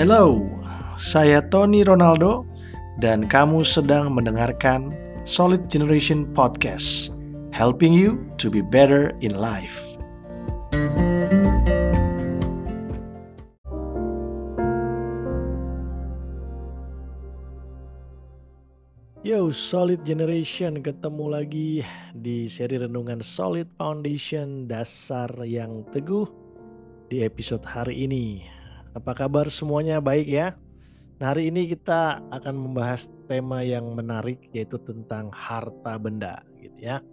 Hello, saya Tony Ronaldo dan kamu sedang mendengarkan Solid Generation Podcast, helping you to be better in life. Yo, Solid Generation ketemu lagi di seri renungan Solid Foundation dasar yang teguh di episode hari ini. Apa kabar semuanya baik ya? Nah, hari ini kita akan membahas tema yang menarik yaitu tentang harta benda gitu ya.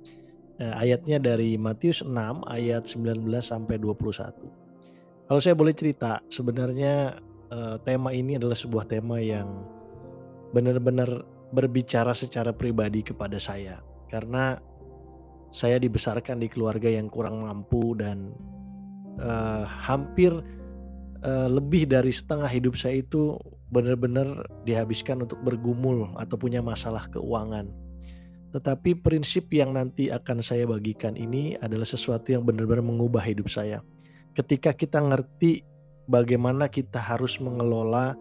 Nah, ayatnya dari Matius 6 ayat 19 sampai 21. Kalau saya boleh cerita, sebenarnya eh, tema ini adalah sebuah tema yang benar-benar berbicara secara pribadi kepada saya karena saya dibesarkan di keluarga yang kurang mampu dan uh, hampir uh, lebih dari setengah hidup saya itu benar-benar dihabiskan untuk bergumul atau punya masalah keuangan. Tetapi prinsip yang nanti akan saya bagikan ini adalah sesuatu yang benar-benar mengubah hidup saya. Ketika kita ngerti bagaimana kita harus mengelola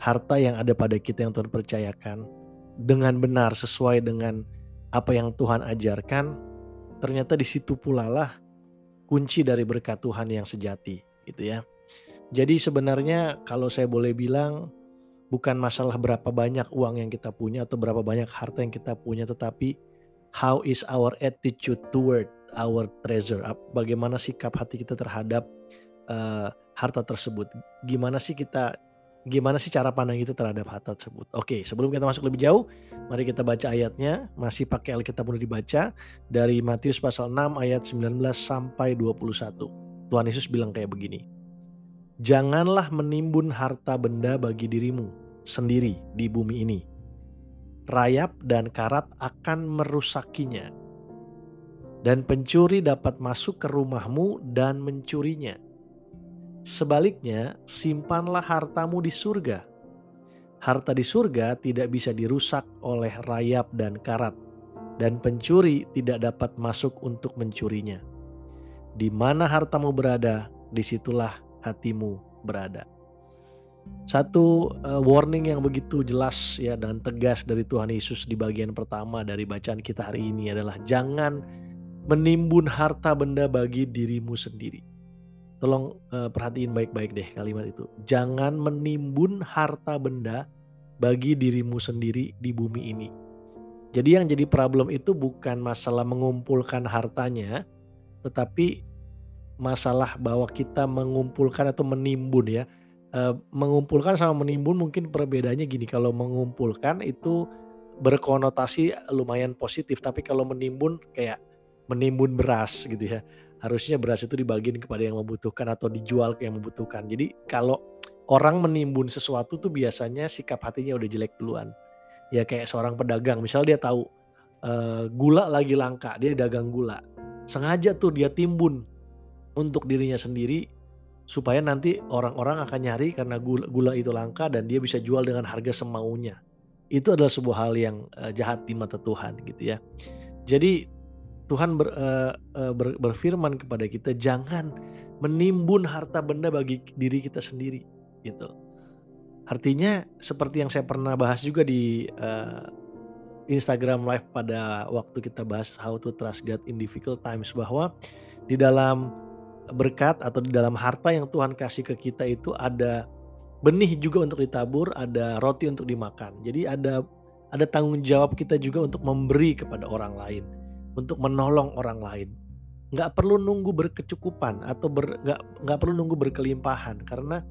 harta yang ada pada kita yang Tuhan percayakan, dengan benar sesuai dengan apa yang Tuhan ajarkan, ternyata di situ pula lah kunci dari berkat Tuhan yang sejati, gitu ya. Jadi sebenarnya kalau saya boleh bilang bukan masalah berapa banyak uang yang kita punya atau berapa banyak harta yang kita punya, tetapi how is our attitude toward our treasure? Bagaimana sikap hati kita terhadap uh, harta tersebut? Gimana sih kita gimana sih cara pandang itu terhadap harta tersebut. Oke, sebelum kita masuk lebih jauh, mari kita baca ayatnya. Masih pakai Alkitab mudah dibaca dari Matius pasal 6 ayat 19 sampai 21. Tuhan Yesus bilang kayak begini. Janganlah menimbun harta benda bagi dirimu sendiri di bumi ini. Rayap dan karat akan merusakinya. Dan pencuri dapat masuk ke rumahmu dan mencurinya Sebaliknya, simpanlah hartamu di surga. Harta di surga tidak bisa dirusak oleh rayap dan karat, dan pencuri tidak dapat masuk untuk mencurinya. Di mana hartamu berada, di situlah hatimu berada. Satu uh, warning yang begitu jelas ya dan tegas dari Tuhan Yesus di bagian pertama dari bacaan kita hari ini adalah jangan menimbun harta benda bagi dirimu sendiri Tolong uh, perhatiin baik-baik deh kalimat itu. Jangan menimbun harta benda bagi dirimu sendiri di bumi ini. Jadi yang jadi problem itu bukan masalah mengumpulkan hartanya, tetapi masalah bahwa kita mengumpulkan atau menimbun ya. E, mengumpulkan sama menimbun mungkin perbedaannya gini, kalau mengumpulkan itu berkonotasi lumayan positif, tapi kalau menimbun kayak menimbun beras gitu ya harusnya beras itu dibagiin kepada yang membutuhkan atau dijual ke yang membutuhkan. Jadi kalau orang menimbun sesuatu tuh biasanya sikap hatinya udah jelek duluan. Ya kayak seorang pedagang, misal dia tahu uh, gula lagi langka, dia dagang gula. Sengaja tuh dia timbun untuk dirinya sendiri supaya nanti orang-orang akan nyari karena gula, gula itu langka dan dia bisa jual dengan harga semaunya. Itu adalah sebuah hal yang uh, jahat di mata Tuhan gitu ya. Jadi Tuhan ber, uh, ber, berfirman kepada kita jangan menimbun harta benda bagi diri kita sendiri gitu. Artinya seperti yang saya pernah bahas juga di uh, Instagram live pada waktu kita bahas how to trust God in difficult times bahwa di dalam berkat atau di dalam harta yang Tuhan kasih ke kita itu ada benih juga untuk ditabur, ada roti untuk dimakan. Jadi ada ada tanggung jawab kita juga untuk memberi kepada orang lain untuk menolong orang lain. Nggak perlu nunggu berkecukupan atau ber, nggak nggak perlu nunggu berkelimpahan karena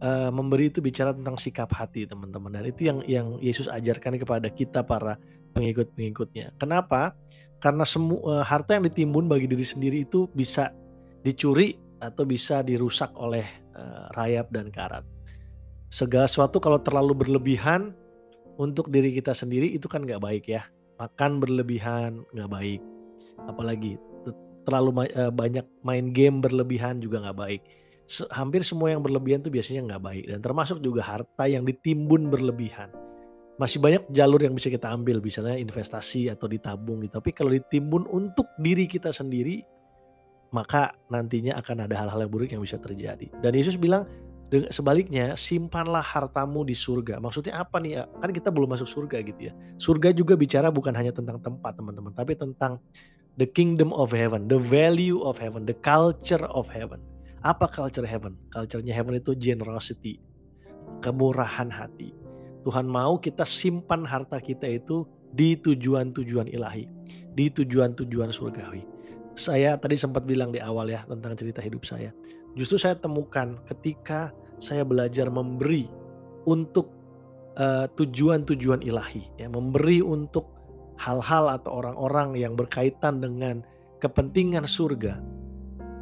uh, memberi itu bicara tentang sikap hati teman-teman dan itu yang yang Yesus ajarkan kepada kita para pengikut-pengikutnya. Kenapa? Karena semua uh, harta yang ditimbun bagi diri sendiri itu bisa dicuri atau bisa dirusak oleh uh, rayap dan karat. Segala sesuatu kalau terlalu berlebihan untuk diri kita sendiri itu kan nggak baik ya. Makan berlebihan nggak baik. Apalagi terlalu uh, banyak main game berlebihan juga nggak baik. Se hampir semua yang berlebihan tuh biasanya nggak baik. Dan termasuk juga harta yang ditimbun berlebihan. Masih banyak jalur yang bisa kita ambil misalnya investasi atau ditabung gitu. Tapi kalau ditimbun untuk diri kita sendiri maka nantinya akan ada hal-hal yang buruk yang bisa terjadi dan Yesus bilang sebaliknya simpanlah hartamu di surga. Maksudnya apa nih ya? Kan kita belum masuk surga gitu ya. Surga juga bicara bukan hanya tentang tempat teman-teman, tapi tentang the kingdom of heaven, the value of heaven, the culture of heaven. Apa culture heaven? Culture-nya heaven itu generosity, kemurahan hati. Tuhan mau kita simpan harta kita itu di tujuan-tujuan ilahi, di tujuan-tujuan surgawi. Saya tadi sempat bilang di awal ya tentang cerita hidup saya justru saya temukan ketika saya belajar memberi untuk uh, tujuan-tujuan ilahi, ya, memberi untuk hal-hal atau orang-orang yang berkaitan dengan kepentingan surga,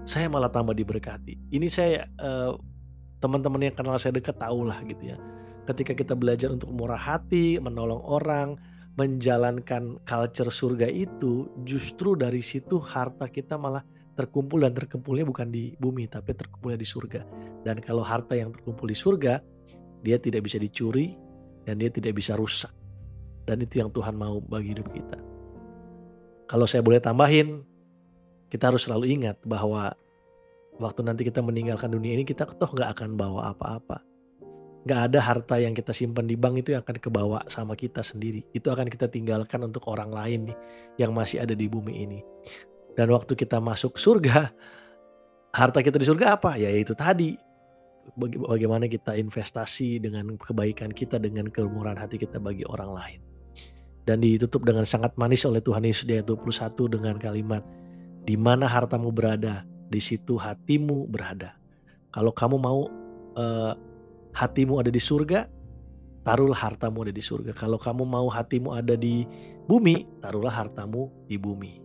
saya malah tambah diberkati. Ini saya uh, teman-teman yang kenal saya dekat tahu lah gitu ya. Ketika kita belajar untuk murah hati, menolong orang, menjalankan culture surga itu, justru dari situ harta kita malah terkumpul dan terkumpulnya bukan di bumi tapi terkumpulnya di surga. Dan kalau harta yang terkumpul di surga, dia tidak bisa dicuri dan dia tidak bisa rusak. Dan itu yang Tuhan mau bagi hidup kita. Kalau saya boleh tambahin, kita harus selalu ingat bahwa waktu nanti kita meninggalkan dunia ini kita toh nggak akan bawa apa-apa. Nggak ada harta yang kita simpan di bank itu yang akan kebawa sama kita sendiri. Itu akan kita tinggalkan untuk orang lain nih yang masih ada di bumi ini. Dan waktu kita masuk surga, harta kita di surga apa? Ya itu tadi. Bagaimana kita investasi dengan kebaikan kita, dengan kemurahan hati kita bagi orang lain. Dan ditutup dengan sangat manis oleh Tuhan Yesus di ayat 21 dengan kalimat, di mana hartamu berada, di situ hatimu berada. Kalau kamu mau uh, hatimu ada di surga, taruhlah hartamu ada di surga. Kalau kamu mau hatimu ada di bumi, taruhlah hartamu di bumi.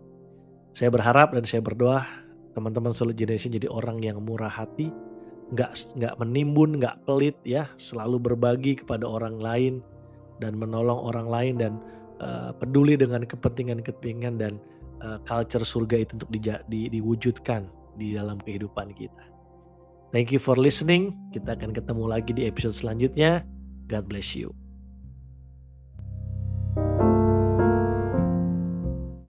Saya berharap dan saya berdoa teman-teman Solid Generation jadi orang yang murah hati, nggak nggak menimbun, nggak pelit ya, selalu berbagi kepada orang lain dan menolong orang lain dan uh, peduli dengan kepentingan-kepentingan dan uh, culture surga itu untuk di, di, diwujudkan di dalam kehidupan kita. Thank you for listening. Kita akan ketemu lagi di episode selanjutnya. God bless you.